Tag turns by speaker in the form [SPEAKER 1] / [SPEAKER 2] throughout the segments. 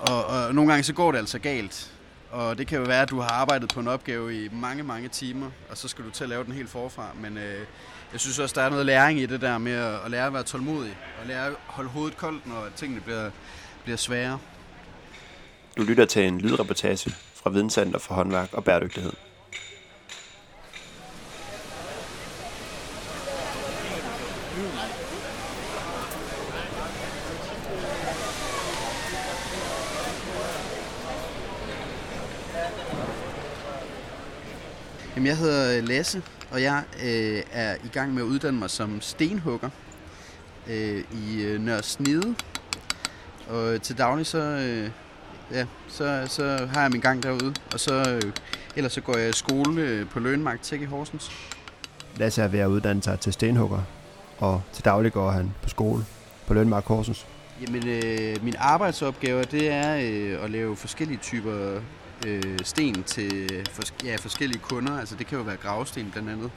[SPEAKER 1] Og, og nogle gange så går det altså galt. Og det kan jo være, at du har arbejdet på en opgave i mange, mange timer, og så skal du til at lave den helt forfra. Men øh, jeg synes også, der er noget læring i det der med at, at lære at være tålmodig, og lære at holde hovedet koldt, når tingene bliver, bliver svære.
[SPEAKER 2] Du lytter til en lydreportage fra Videnscenter for håndværk og bæredygtighed.
[SPEAKER 1] Jamen, jeg hedder Lasse, og jeg øh, er i gang med at uddanne mig som stenhugger øh, i øh, Nørre Snede. Og til daglig så, øh, ja, så, så har jeg min gang derude, og så, øh, ellers så går jeg i skole øh, på Lønmark Tech i Horsens.
[SPEAKER 2] Lasse er ved at uddanne sig til stenhugger, og til daglig går han på skole på Lønmark Horsens.
[SPEAKER 1] Jamen, øh, min arbejdsopgave, det er øh, at lave forskellige typer øh, sten til fors- ja, forskellige kunder. Altså det kan jo være gravsten blandt andet.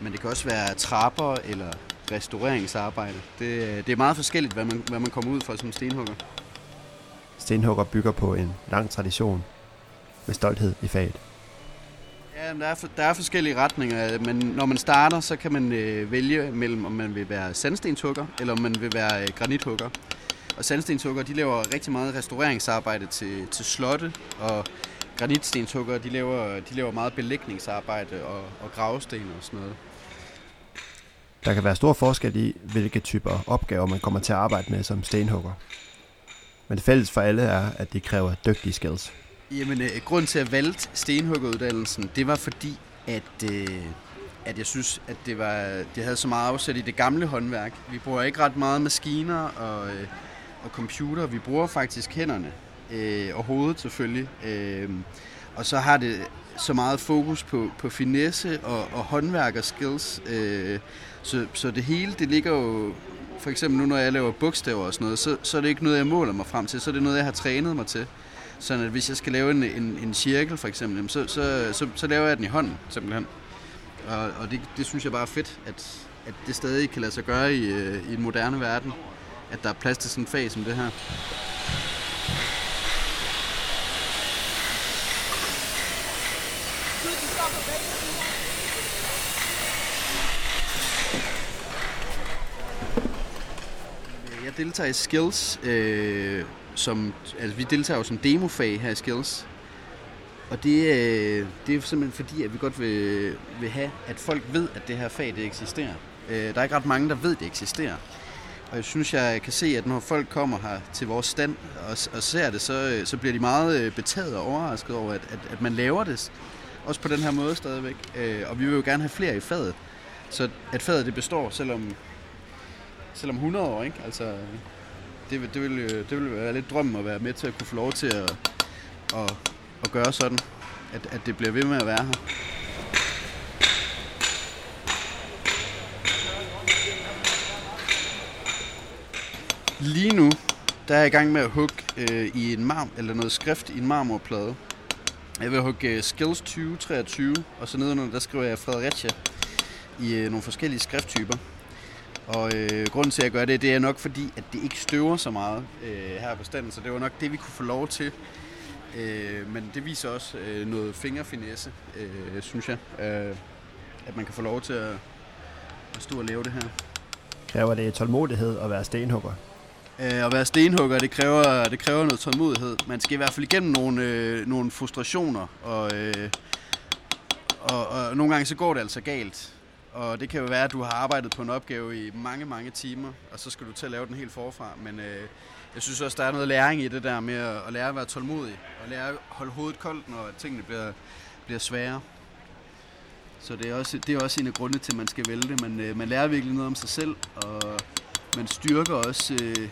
[SPEAKER 1] Men det kan også være trapper eller restaureringsarbejde. Det, det er meget forskelligt, hvad man, hvad man kommer ud for som stenhugger.
[SPEAKER 2] Stenhugger bygger på en lang tradition med stolthed i faget.
[SPEAKER 1] Ja, der er, for, der er forskellige retninger, men når man starter, så kan man øh, vælge mellem, om man vil være sandstenshugger, eller om man vil være øh, granithugger. Og sandstenshugger, de laver rigtig meget restaureringsarbejde til, til slotte, og granitstenshugger, de laver, de laver meget belægningsarbejde og, og gravsten og sådan noget.
[SPEAKER 2] Der kan være stor forskel i, hvilke typer opgaver man kommer til at arbejde med som stenhugger. Men det fælles for alle er, at de kræver dygtige skills.
[SPEAKER 1] Jamen, øh, grunden til at valgte stenhuggeruddannelsen, det var fordi, at, øh, at jeg synes, at det, var, det havde så meget afsæt i det gamle håndværk. Vi bruger ikke ret meget maskiner og, øh, og computer. Vi bruger faktisk hænderne øh, og hovedet selvfølgelig. Øh, og så har det så meget fokus på, på finesse og, og håndværk og skills. Øh, så, så det hele, det ligger jo... For eksempel nu, når jeg laver bogstaver og sådan noget, så, så er det ikke noget, jeg måler mig frem til. Så er det noget, jeg har trænet mig til. Sådan at hvis jeg skal lave en, en, en cirkel for eksempel, jamen, så, så, så, så laver jeg den i hånden simpelthen. Og, og det, det synes jeg bare er fedt, at, at det stadig kan lade sig gøre i, øh, i en moderne verden. At der er plads til sådan en fag som det her. Jeg deltager i Skills, øh, som, altså vi deltager jo som demofag her i Skills. Og det, øh, det er simpelthen fordi, at vi godt vil, vil have, at folk ved, at det her fag det eksisterer. Øh, der er ikke ret mange, der ved, at det eksisterer. Og jeg synes, jeg kan se, at når folk kommer her til vores stand og, og ser det, så, øh, så bliver de meget øh, betaget og overrasket over, at, at, at man laver det. Også på den her måde stadigvæk. Øh, og vi vil jo gerne have flere i faget. Så at faget det består, selvom, selvom 100 år, ikke? Altså, det, vil- det, vil, øh, det vil være lidt drømmen at være med til at kunne få lov til at, at, at gøre sådan, at, at det bliver ved med at være her. Lige nu, der er jeg i gang med at hugge øh, i en marm, eller noget skrift i en marmorplade. Jeg vil hugge øh, Skills 2023, og så nedenunder, der skriver jeg Fredericia i øh, nogle forskellige skrifttyper. Og øh, grunden til, at jeg gør det, det er nok fordi, at det ikke støver så meget øh, her på standen, så det var nok det, vi kunne få lov til. Øh, men det viser også øh, noget fingerfinesse, øh, synes jeg, øh, at man kan få lov til at, at stå og lave det her.
[SPEAKER 2] Kræver det tålmodighed at være stenhugger?
[SPEAKER 1] Øh, at være stenhugger, det kræver, det kræver noget tålmodighed. Man skal i hvert fald igennem nogle, øh, nogle frustrationer, og, øh, og, og nogle gange så går det altså galt. Og det kan jo være, at du har arbejdet på en opgave i mange, mange timer, og så skal du til at lave den helt forfra. Men øh, jeg synes også, der er noget læring i det der med at, at lære at være tålmodig, og lære at holde hovedet koldt, når tingene bliver, bliver svære. Så det er, også, det er også en af grundene til, at man skal vælge det. Man, øh, man lærer virkelig noget om sig selv, og man styrker også, øh,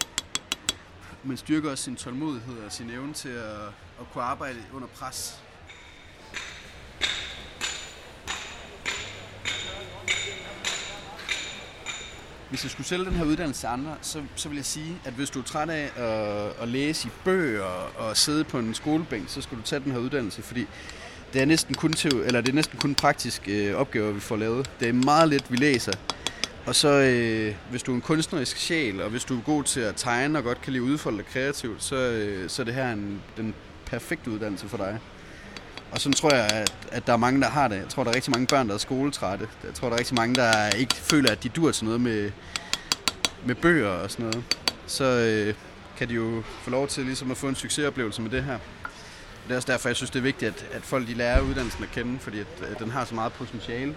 [SPEAKER 1] man styrker også sin tålmodighed og sin evne til at, at kunne arbejde under pres. Hvis jeg skulle sælge den her uddannelse til andre, så, så vil jeg sige, at hvis du er træt af at, at læse i bøger og sidde på en skolebænk, så skal du tage den her uddannelse, fordi det er næsten kun, til, eller det er næsten kun praktisk øh, opgaver, vi får lavet. Det er meget lidt, vi læser, og så øh, hvis du er en kunstnerisk sjæl, og hvis du er god til at tegne og godt kan lide udfolde dig kreativt, så, øh, så er det her en, den perfekte uddannelse for dig. Og sådan tror jeg, at, at der er mange, der har det. Jeg tror, der er rigtig mange børn, der er skoletrætte. Jeg tror, der er rigtig mange, der ikke føler, at de dur til noget med, med bøger og sådan noget. Så øh, kan de jo få lov til ligesom at få en succesoplevelse med det her. Det er også derfor, jeg synes, det er vigtigt, at, at folk de lærer uddannelsen at kende, fordi at, at den har så meget potentiale.